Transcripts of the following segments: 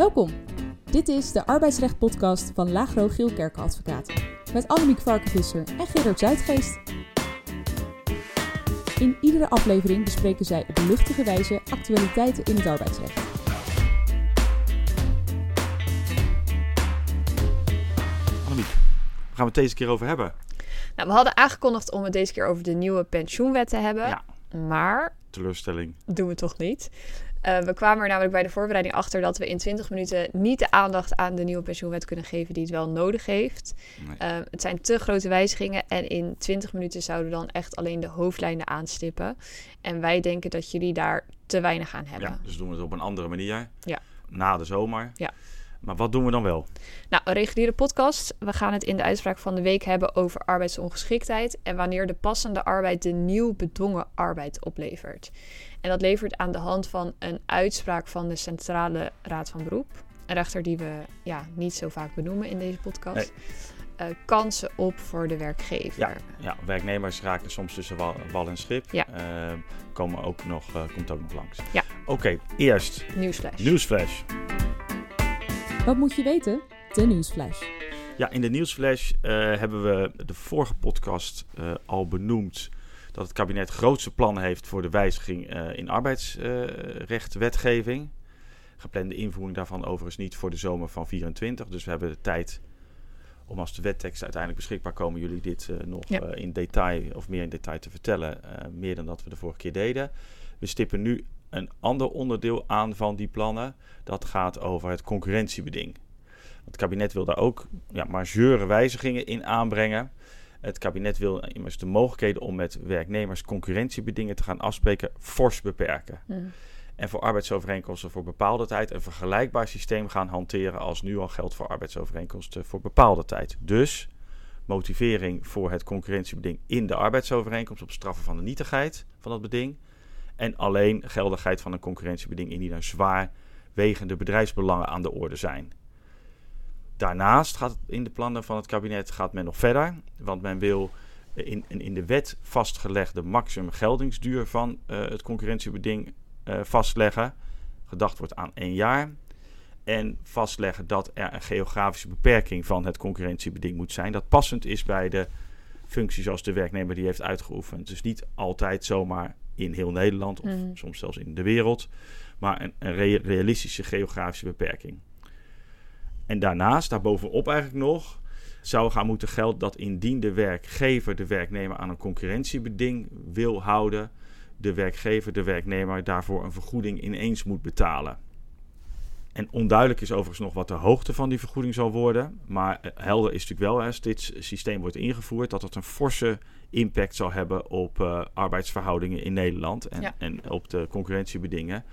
Welkom. Dit is de arbeidsrecht-podcast van Lagro Geelkerken Advocaten. Met Annemiek Varkenvisser en Gerard Zuidgeest. In iedere aflevering bespreken zij op luchtige wijze actualiteiten in het arbeidsrecht. Annemiek, waar gaan we het deze keer over hebben? Nou, we hadden aangekondigd om het deze keer over de nieuwe pensioenwet te hebben. Ja. Maar Teleurstelling. doen we toch niet. Uh, we kwamen er namelijk bij de voorbereiding achter dat we in 20 minuten niet de aandacht aan de nieuwe pensioenwet kunnen geven die het wel nodig heeft. Nee. Uh, het zijn te grote wijzigingen en in 20 minuten zouden we dan echt alleen de hoofdlijnen aanstippen. En wij denken dat jullie daar te weinig aan hebben. Ja, dus doen we het op een andere manier. Ja. Na de zomer. Ja. Maar wat doen we dan wel? Nou, een reguliere podcast. We gaan het in de uitspraak van de week hebben over arbeidsongeschiktheid en wanneer de passende arbeid de nieuw bedongen arbeid oplevert. En dat levert aan de hand van een uitspraak van de Centrale Raad van Beroep, een rechter die we ja, niet zo vaak benoemen in deze podcast, uh, kansen op voor de werkgever. Ja, ja, werknemers raken soms tussen wal, wal en schip. Ja. Uh, komen ook nog, uh, komt ook nog langs. Ja. Oké, eerst Nieuwsflash. nieuwsflash. Wat moet je weten? De nieuwsflash. Ja, in de nieuwsflash uh, hebben we de vorige podcast uh, al benoemd dat het kabinet grootste plannen heeft voor de wijziging uh, in arbeidsrechtwetgeving. Geplande invoering daarvan overigens niet voor de zomer van 24. Dus we hebben de tijd om als de wetteksten uiteindelijk beschikbaar komen, jullie dit nog Ja. in detail of meer in detail te vertellen. meer dan dat we de vorige keer deden. We stippen nu een ander onderdeel aan van die plannen. Dat gaat over het concurrentiebeding. Het kabinet wil daar ook ja, majeure wijzigingen in aanbrengen. Het kabinet wil immers de mogelijkheden om met werknemers concurrentiebedingen te gaan afspreken fors beperken. Mm. En voor arbeidsovereenkomsten voor bepaalde tijd een vergelijkbaar systeem gaan hanteren als nu al geldt voor arbeidsovereenkomsten voor bepaalde tijd. Dus motivering voor het concurrentiebeding in de arbeidsovereenkomst op straffen van de nietigheid van dat beding. En alleen geldigheid van een concurrentiebeding indien er zwaar wegende bedrijfsbelangen aan de orde zijn. Daarnaast gaat in de plannen van het kabinet gaat men nog verder, want men wil in, in de wet vastgelegde maximum geldingsduur van uh, het concurrentiebeding uh, vastleggen. Gedacht wordt aan één jaar. En vastleggen dat er een geografische beperking van het concurrentiebeding moet zijn. Dat passend is bij de functie zoals de werknemer die heeft uitgeoefend. Dus niet altijd zomaar in heel Nederland of Mm. soms zelfs in de wereld, maar een, een rea- realistische geografische beperking. En daarnaast, daarbovenop eigenlijk nog, zou gaan moeten gelden dat indien de werkgever de werknemer aan een concurrentiebeding wil houden, de werkgever de werknemer daarvoor een vergoeding ineens moet betalen. En onduidelijk is overigens nog wat de hoogte van die vergoeding zal worden. Maar eh, helder is natuurlijk wel, als dit systeem wordt ingevoerd, dat het een forse impact zal hebben op uh, arbeidsverhoudingen in Nederland en, Ja. en op de concurrentiebedingen.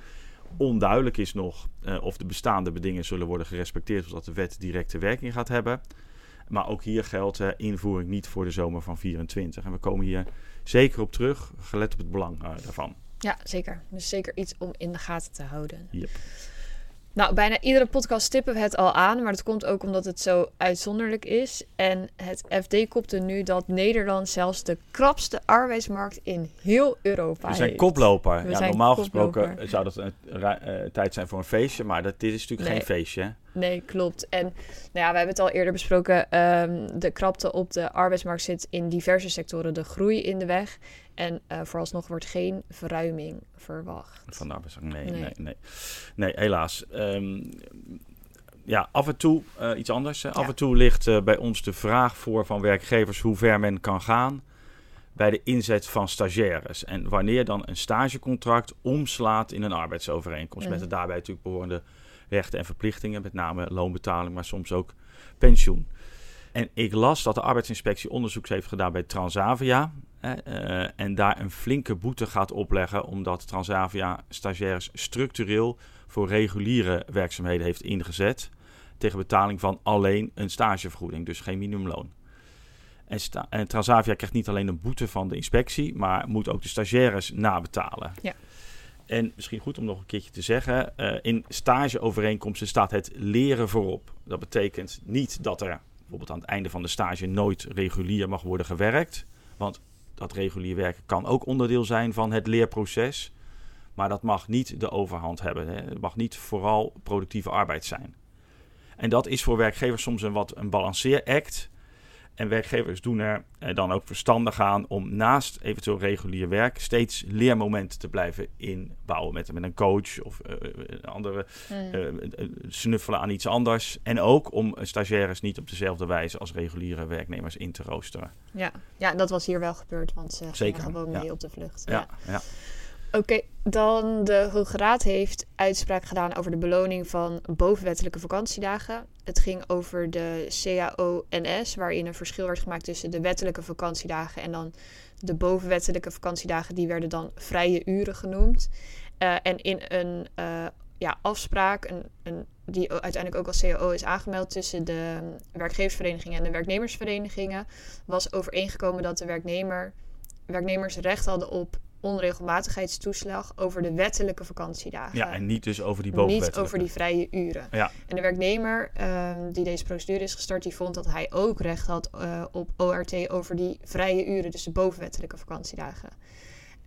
Onduidelijk is nog uh, of de bestaande bedingen zullen worden gerespecteerd, of dat de wet directe werking gaat hebben. Maar ook hier geldt uh, invoering niet voor de zomer van 24. En we komen hier zeker op terug, gelet op het belang daarvan. Ja, zeker. Dus zeker iets om in de gaten te houden. Yep. Nou, bijna iedere podcast stippen we het al aan, maar dat komt ook omdat het zo uitzonderlijk is. En het FD kopte nu dat Nederland zelfs de krapste arbeidsmarkt in heel Europa We zijn heeft. koploper. We ja, zijn normaal koploper. gesproken zou dat een ra- uh, tijd zijn voor een feestje, maar dat, dit is natuurlijk Nee. geen feestje. Nee, klopt. En nou ja, we hebben het al eerder besproken. ehm, de krapte op de arbeidsmarkt zit in diverse sectoren de groei in de weg. En uh, vooralsnog wordt geen verruiming verwacht. Van de arbeidsmarkt, nee, Nee. nee, nee. Nee, helaas. Um, ja, af en toe uh, iets anders. Hè. Af Ja. en toe ligt uh, bij ons de vraag voor van werkgevers hoe ver men kan gaan bij de inzet van stagiaires. En wanneer dan een stagecontract omslaat in een arbeidsovereenkomst. Mhm. Met de daarbij natuurlijk behorende rechten en verplichtingen. Met name loonbetaling, maar soms ook pensioen. En ik las dat de arbeidsinspectie onderzoek heeft gedaan bij Transavia. Eh, en daar een flinke boete gaat opleggen. Omdat Transavia stagiaires structureel voor reguliere werkzaamheden heeft ingezet. Tegen betaling van alleen een stagevergoeding. Dus geen minimumloon. En, en Transavia krijgt niet alleen een boete van de inspectie. Maar moet ook de stagiaires nabetalen. Ja. En misschien goed om nog een keertje te zeggen. eh, in stageovereenkomsten staat het leren voorop. Dat betekent niet dat er bijvoorbeeld aan het einde van de stage nooit regulier mag worden gewerkt. Want dat regulier werken kan ook onderdeel zijn van het leerproces. Maar dat mag niet de overhand hebben. Hè. Het mag niet vooral productieve arbeid zijn. En dat is voor werkgevers soms een wat een balanceeract. En werkgevers doen er eh, dan ook verstandig aan om naast eventueel regulier werk steeds leermomenten te blijven inbouwen. Met, met een coach of uh, andere uh, snuffelen aan iets anders. En ook om stagiaires niet op dezelfde wijze als reguliere werknemers in te roosteren. Ja, ja dat was hier wel gebeurd, want ze Zeker, gewoon mee op de vlucht. ja. ja. Oké, dan de Hoge Raad heeft uitspraak gedaan over de beloning van bovenwettelijke vakantiedagen. Het ging over de CAO-NS, waarin een verschil werd gemaakt tussen de wettelijke vakantiedagen en dan de bovenwettelijke vakantiedagen. Die werden dan vrije uren genoemd. Uh, en in een uh, ja, afspraak, een, een, die uiteindelijk ook als CAO is aangemeld tussen de werkgeversverenigingen en de werknemersverenigingen, was overeengekomen dat de werknemer, werknemers recht hadden op onregelmatigheidstoeslag over de wettelijke vakantiedagen. Ja, en niet dus over die bovenwettelijke. Niet over die vrije uren. Ja. En de werknemer um, die deze procedure is gestart, die vond dat hij ook recht had uh, op ORT over die vrije uren, dus de bovenwettelijke vakantiedagen.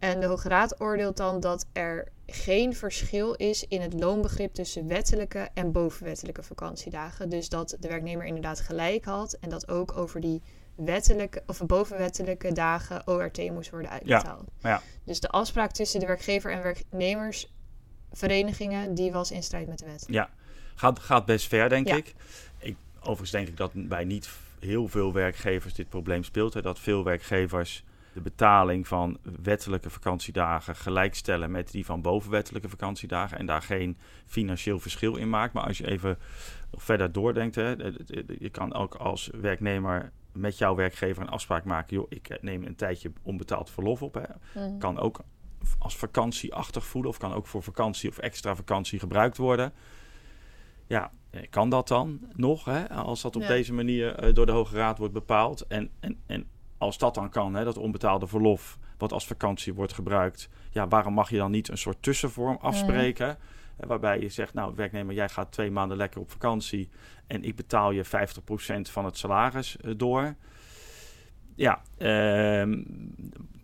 En de Hoge Raad oordeelt dan dat er geen verschil is in het loonbegrip tussen wettelijke en bovenwettelijke vakantiedagen. Dus dat de werknemer inderdaad gelijk had en dat ook over die wettelijke of bovenwettelijke dagen ORT moest worden uitbetaald. Ja, ja. Dus de afspraak tussen de werkgever en werknemersverenigingen, die was in strijd met de wet. Ja, gaat, gaat best ver, denk ik. ik. Overigens denk ik dat bij niet heel veel werkgevers dit probleem speelt. Hè, dat veel werkgevers de betaling van wettelijke vakantiedagen gelijkstellen met die van bovenwettelijke vakantiedagen en daar geen financieel verschil in maakt. Maar als je even verder doordenkt, hè, je kan ook als werknemer met jouw werkgever een afspraak maken. Joh, ik neem een tijdje onbetaald verlof op. Hè. Mhm. Kan ook als vakantieachtig voelen of kan ook voor vakantie of extra vakantie gebruikt worden. Ja, eh, kan dat dan nog, hè, als dat op deze manier eh, door de Hoge Raad wordt bepaald? En, en, en als dat dan kan, hè, dat onbetaalde verlof, wat als vakantie wordt gebruikt, ja, waarom mag je dan niet een soort tussenvorm afspreken? Waarbij je zegt, nou werknemer, jij gaat twee maanden lekker op vakantie en ik betaal je 50% van het salaris eh, door. Ja, uh,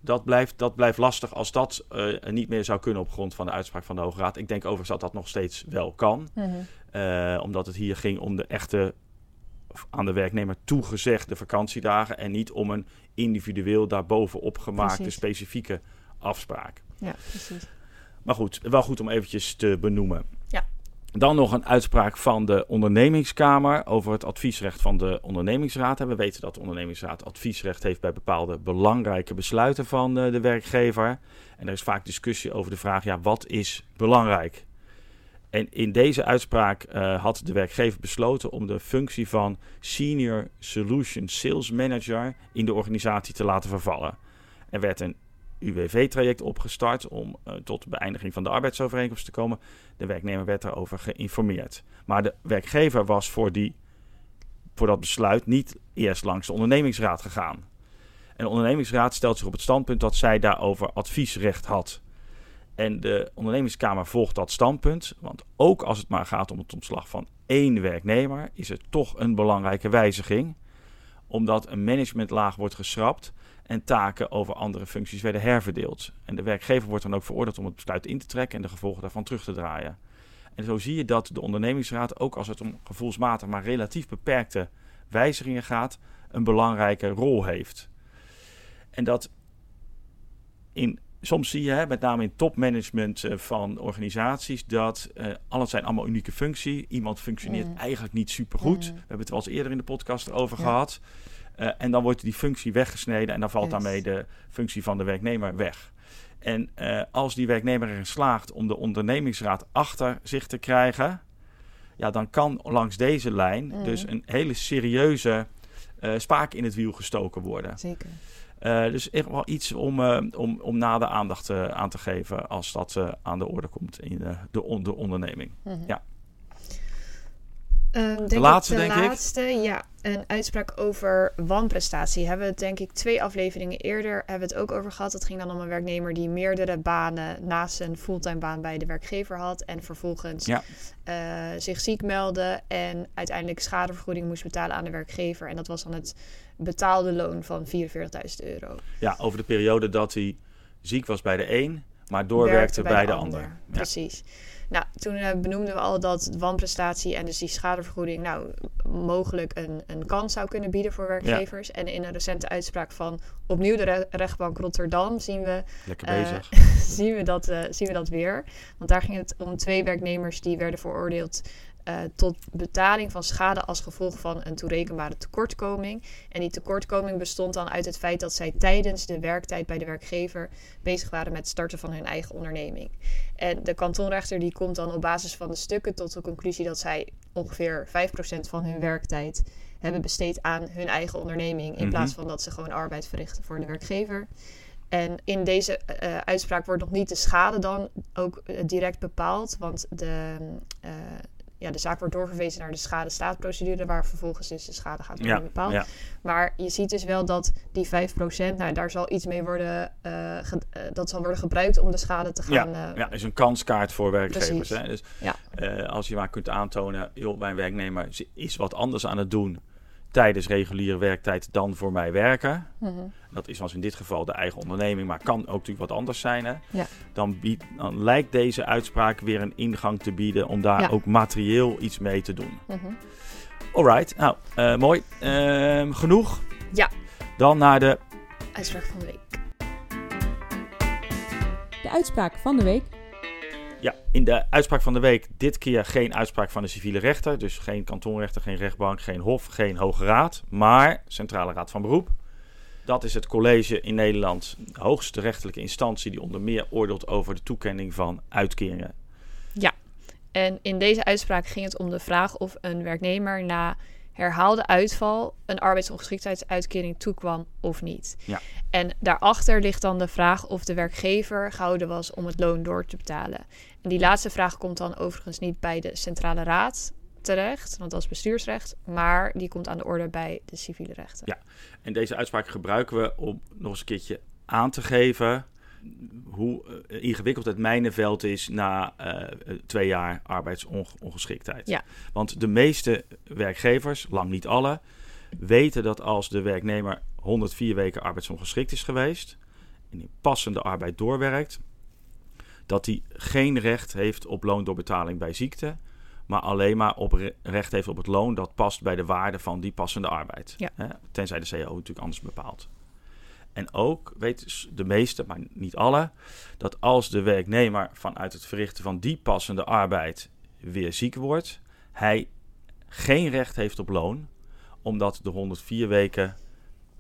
dat, blijft, dat blijft lastig als dat uh, niet meer zou kunnen op grond van de uitspraak van de Hoge Raad. Ik denk overigens dat dat nog steeds wel kan. Mhm. Uh, omdat het hier ging om de echte aan de werknemer toegezegde vakantiedagen en niet om een individueel daarbovenop gemaakte specifieke afspraak. Ja, precies. Maar goed, wel goed om eventjes te benoemen. Ja. Dan nog een uitspraak van de ondernemingskamer over het adviesrecht van de ondernemingsraad. we weten dat de ondernemingsraad adviesrecht heeft bij bepaalde belangrijke besluiten van eh, de werkgever. En er is vaak discussie over de vraag, ja, wat is belangrijk? En in deze uitspraak uh, had de werkgever besloten om de functie van Senior Solution Sales Manager in de organisatie te laten vervallen. Er werd een UWV-traject opgestart om uh, tot beëindiging van de arbeidsovereenkomst te komen. De werknemer werd daarover geïnformeerd. Maar de werkgever was voor, die, voor dat besluit niet eerst langs de ondernemingsraad gegaan. En de ondernemingsraad stelt zich op het standpunt dat zij daarover adviesrecht had. En de ondernemingskamer volgt dat standpunt, want ook als het maar gaat om het ontslag van één werknemer, is het toch een belangrijke wijziging, omdat een managementlaag wordt geschrapt en taken over andere functies werden herverdeeld. En de werkgever wordt dan ook veroordeeld om het besluit in te trekken en de gevolgen daarvan terug te draaien. En zo zie je dat de ondernemingsraad, ook als het om gevoelsmatig maar relatief beperkte wijzigingen gaat, een belangrijke rol heeft. En dat in, soms zie je, hè, met name in topmanagement uh, van organisaties, dat uh, alles zijn allemaal unieke functies. Iemand functioneert mm. eigenlijk niet supergoed. Mm. We hebben het wel eens eerder in de podcast over gehad. Uh, en dan wordt die functie weggesneden en dan valt daarmee de functie van de werknemer weg. En als die werknemer erin slaagt om de ondernemingsraad achter zich te krijgen, ja, dan kan langs deze lijn mm. dus een hele serieuze spaak in het wiel gestoken worden. Zeker. Dus echt wel iets om, om, om na de aandacht aan te geven als dat aan de orde komt in de, on de onderneming. Mm -hmm. Ja. Uh, de laatste, de denk laatste, ik. Ja, een uitspraak over wanprestatie. Hebben we het denk ik twee afleveringen eerder hebben we het ook over gehad. Dat ging dan om een werknemer die meerdere banen naast zijn fulltime baan bij de werkgever had. En vervolgens ja. uh, zich ziek meldde en uiteindelijk schadevergoeding moest betalen aan de werkgever. En dat was dan het betaalde loon van 44.000 euro. Ja, over de periode dat hij ziek was bij de een maar doorwerkte werkte bij, de ander. Ja. Precies. Nou, toen eh, benoemden we al dat wanprestatie en dus die schadevergoeding nou mogelijk een, een kans zou kunnen bieden voor werkgevers. En in een recente uitspraak van opnieuw de re- rechtbank Rotterdam zien we, Lekker eh, bezig. zien, we dat, eh, zien we dat weer. Want daar ging het om twee werknemers die werden veroordeeld eh, tot betaling van schade als gevolg van een toerekenbare tekortkoming. En die tekortkoming bestond dan uit het feit dat zij tijdens de werktijd bij de werkgever bezig waren met het starten van hun eigen onderneming. En de kantonrechter die komt dan op basis van de stukken tot de conclusie dat zij ongeveer 5% van hun werktijd hebben besteed aan hun eigen onderneming. In Mhm. plaats van dat ze gewoon arbeid verrichten voor de werkgever. En in deze eh, uitspraak wordt nog niet de schade dan ook eh, direct bepaald. Want de, eh, ja, de zaak wordt doorverwezen naar de schade-staatprocedure, waar vervolgens dus de schade gaat worden Ja, bepaald. ja. Maar je ziet dus wel dat die 5%, nou, daar zal iets mee worden, eh, ge- eh, dat zal worden gebruikt om de schade te gaan. Ja, eh, ja, is een kanskaart voor werkgevers. Hè? Dus als je maar kunt aantonen, joh, mijn werknemer is wat anders aan het doen tijdens reguliere werktijd dan voor mij werken. mhm. Dat is als in dit geval de eigen onderneming, maar kan ook natuurlijk wat anders zijn. Hè? Ja. Dan, biedt, dan lijkt deze uitspraak weer een ingang te bieden om daar Ja. ook materieel iets mee te doen. Mhm. Alright, nou, eh, mooi. Ehm, genoeg? Ja. Dan naar de Uitspraak van de week. De uitspraak van de week. Ja, in de uitspraak van de week dit keer geen uitspraak van de civiele rechter. Dus geen kantonrechter, geen rechtbank, geen hof, geen hoge raad. Maar Centrale Raad van Beroep. Dat is het college in Nederland, de hoogste rechterlijke instantie... die onder meer oordeelt over de toekenning van uitkeringen. En in deze uitspraak ging het om de vraag of een werknemer na herhaalde uitval een arbeidsongeschiktheidsuitkering toekwam of niet. Ja. En daarachter ligt dan de vraag of de werkgever gehouden was om het loon door te betalen. En die laatste vraag komt dan overigens niet bij de Centrale Raad terecht, want dat is bestuursrecht, maar die komt aan de orde bij de civiele rechten. Ja. En deze uitspraak gebruiken we om nog eens een keertje aan te geven... hoe eh, ingewikkeld het mijnenveld is na eh, twee jaar arbeidsongeschiktheid. Ja. Want de meeste werkgevers, lang niet alle, weten dat als de werknemer 104 weken arbeidsongeschikt is geweest en in passende arbeid doorwerkt, dat hij geen recht heeft op loondoorbetaling bij ziekte, maar alleen maar op re- recht heeft op het loon dat past bij de waarde van die passende arbeid. Ja. Tenzij de CO natuurlijk anders bepaalt. En ook weten de meeste, maar niet alle, dat als de werknemer vanuit het verrichten van die passende arbeid weer ziek wordt, hij geen recht heeft op loon, omdat de 104 weken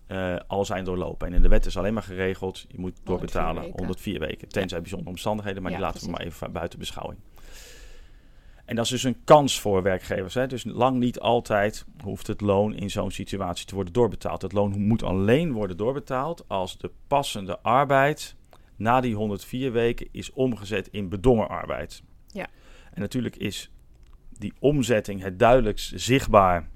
eh, al zijn doorlopen. En in de wet is alleen maar geregeld, je moet 104 doorbetalen weken. 104 weken, tenzij bijzondere omstandigheden, maar Ja, die laten we maar even buiten beschouwing. En dat is dus een kans voor werkgevers. Hè? Dus lang niet altijd hoeft het loon in zo'n situatie te worden doorbetaald. Het loon moet alleen worden doorbetaald als de passende arbeid na die 104 weken is omgezet in bedongen arbeid. Ja. En natuurlijk is die omzetting het duidelijkst zichtbaar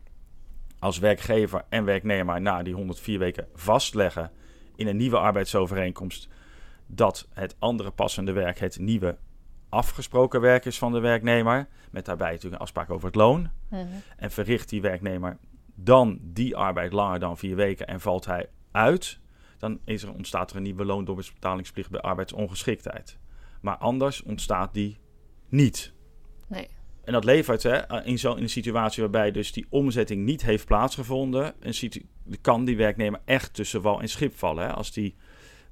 als werkgever en werknemer na die 104 weken vastleggen in een nieuwe arbeidsovereenkomst dat het andere passende werk het nieuwe afgesproken werk is van de werknemer, met daarbij natuurlijk een afspraak over het loon. Mhm. En verricht die werknemer dan die arbeid langer dan vier weken en valt hij uit, dan is er, ontstaat er een nieuwe loondoorbetalingsplicht bij arbeidsongeschiktheid. Maar anders ontstaat die niet. Nee. En dat levert hè, in zo'n in een situatie waarbij dus die omzetting niet heeft plaatsgevonden, een kan die werknemer echt tussen wal en schip vallen. Hè? Als die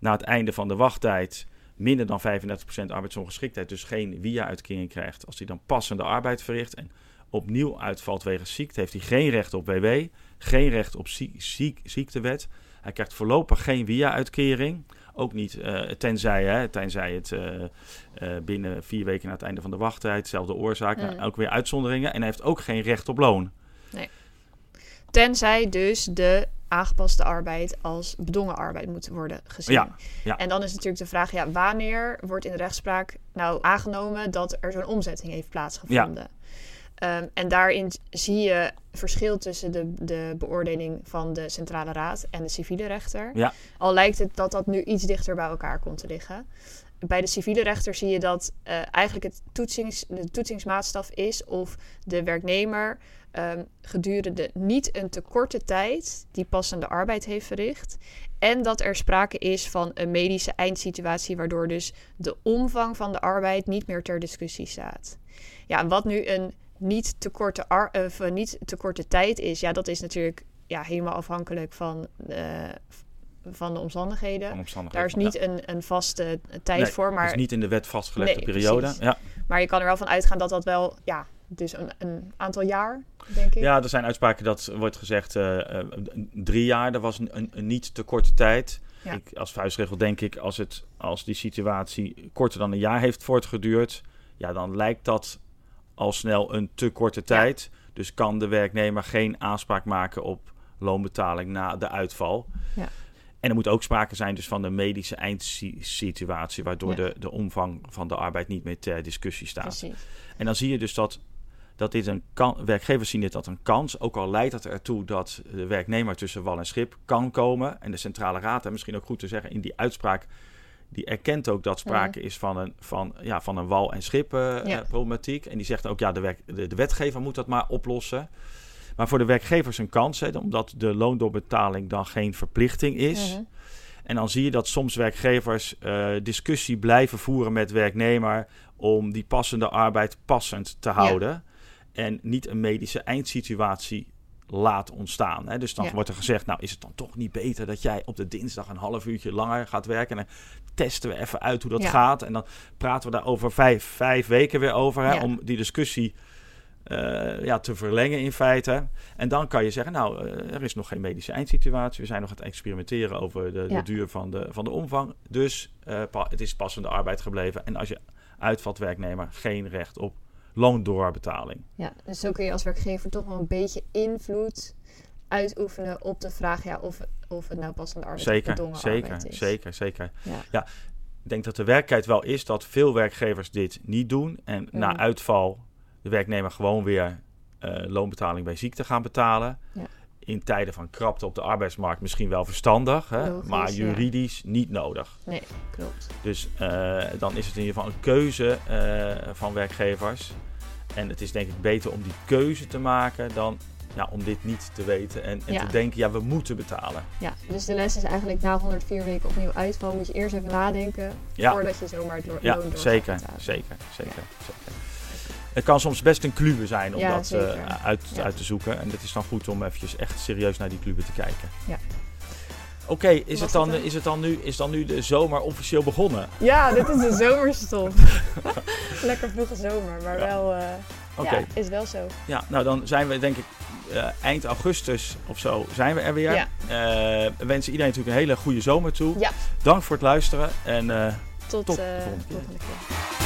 na het einde van de wachttijd minder dan 35% arbeidsongeschiktheid, dus geen WIA-uitkering krijgt, als hij dan passende arbeid verricht en opnieuw uitvalt wegens ziekte, heeft hij geen recht op WW, geen recht op ziek, ziek, ziektewet. Hij krijgt voorlopig geen WIA-uitkering. Ook niet eh, tenzij, hè, tenzij het eh, eh, binnen vier weken na het einde van de wachttijd, dezelfde oorzaak, Mm. nou, ook weer uitzonderingen. En hij heeft ook geen recht op loon. Tenzij dus de aangepaste arbeid als bedongen arbeid moet worden gezien. Ja, ja. En dan is natuurlijk de vraag, ja, wanneer wordt in de rechtspraak nou aangenomen dat er zo'n omzetting heeft plaatsgevonden? Ehm, en daarin zie je verschil tussen de, de beoordeling van de Centrale Raad en de civiele rechter. Ja. Al lijkt het dat dat nu iets dichter bij elkaar komt te liggen. bij de civiele rechter zie je dat eh, eigenlijk het toetsings, de toetsingsmaatstaf is of de werknemer ehm, gedurende niet een te korte tijd die passende arbeid heeft verricht. En dat er sprake is van een medische eindsituatie, waardoor dus de omvang van de arbeid niet meer ter discussie staat. Ja, wat nu een niet te korte, of, eh, niet te korte tijd is, ja, dat is natuurlijk ja, helemaal afhankelijk van, eh, van de omstandigheden. Van omstandigheden. Daar is niet een, een vaste tijd Nee, voor, Het maar, is niet in de wet vastgelegde Nee, periode. precies. Ja. maar je kan er wel van uitgaan dat dat wel, ja, dus een, een aantal jaar, denk ik. ja, er zijn uitspraken dat wordt gezegd eh, eh, drie jaar. Dat was een, een, een niet te korte tijd. Ja. Ik, als vuistregel denk ik, als, het, als die situatie korter dan een jaar heeft voortgeduurd, ja, dan lijkt dat al snel een te korte tijd. Dus kan de werknemer geen aanspraak maken op loonbetaling na de uitval. Ja. En er moet ook sprake zijn dus van de medische eindsituatie, waardoor Ja. de, de omvang van de arbeid niet meer ter discussie staat. Precies. En dan zie je dus dat, dat dit een kan, werkgevers zien dit als een kans. Ook al leidt het ertoe dat de werknemer tussen wal en schip kan komen. En de Centrale Raad, en misschien ook goed te zeggen, in die uitspraak, die erkent ook dat sprake is van een, van, ja, van een wal- en schip eh, Ja. En die zegt ook, ja, de, werk, de, de wetgever moet dat maar oplossen. Maar voor de werkgevers een kans, hè, omdat de loondoorbetaling dan geen verplichting is. Mhm. En dan zie je dat soms werkgevers eh, discussie blijven voeren met werknemer om die passende arbeid passend te houden. En niet een medische eindsituatie laat ontstaan. Hè. Dus dan Ja. wordt er gezegd, nou is het dan toch niet beter dat jij op de dinsdag een half uurtje langer gaat werken. En dan testen we even uit hoe dat Ja. gaat. En dan praten we daar over vijf, vijf weken weer over. Hè, Ja. Om die discussie eh, ja, te verlengen in feite. En dan kan je zeggen, nou, eh, er is nog geen medische eindsituatie. We zijn nog aan het experimenteren over de, de duur van de, van de omvang. Dus eh, het is passende arbeid gebleven. En als je uitvalt werknemer, geen recht op loondoorbetaling. Ja, dus zo kun je als werkgever toch wel een beetje invloed uitoefenen op de vraag ja, of, of het nou passende arbeid Zeker, zeker, arbeid is. zeker, zeker. Ja. Ik denk dat de werkelijkheid wel is dat veel werkgevers dit niet doen. En na uitval de werknemer gewoon weer eh, loonbetaling bij ziekte gaan betalen. Ja. In tijden van krapte op de arbeidsmarkt misschien wel verstandig, hè? Logisch, maar ja. juridisch niet nodig. Nee, klopt. Dus eh, dan is het in ieder geval een keuze eh, van werkgevers. En het is denk ik beter om die keuze te maken dan ja, om dit niet te weten en, en Ja. te denken, ja, we moeten betalen. Ja, dus de les is eigenlijk na 104 weken opnieuw uitval moet je eerst even nadenken Ja. voordat je zomaar het lo- Ja, loon door gaat zeker, betalen. zeker, zeker, zeker. Het kan soms best een kluwe zijn om Ja, dat eh, uit, Ja. uit te zoeken. En het is dan goed om eventjes echt serieus naar die kluwe te kijken. Ja. Oké, is, het dan, is, het dan nu, is dan nu de zomer officieel begonnen? Ja, dit is de zomerstop. Lekker vroege zomer, maar Ja. wel, eh, Oké, ja, is wel zo. ja, nou dan zijn we denk ik eh, eind augustus of zo zijn we er weer. Ja. Eh, we wensen iedereen natuurlijk een hele goede zomer toe. Ja. Dank voor het luisteren en eh, Tot, Tot de eh, volgende keer. volgende keer.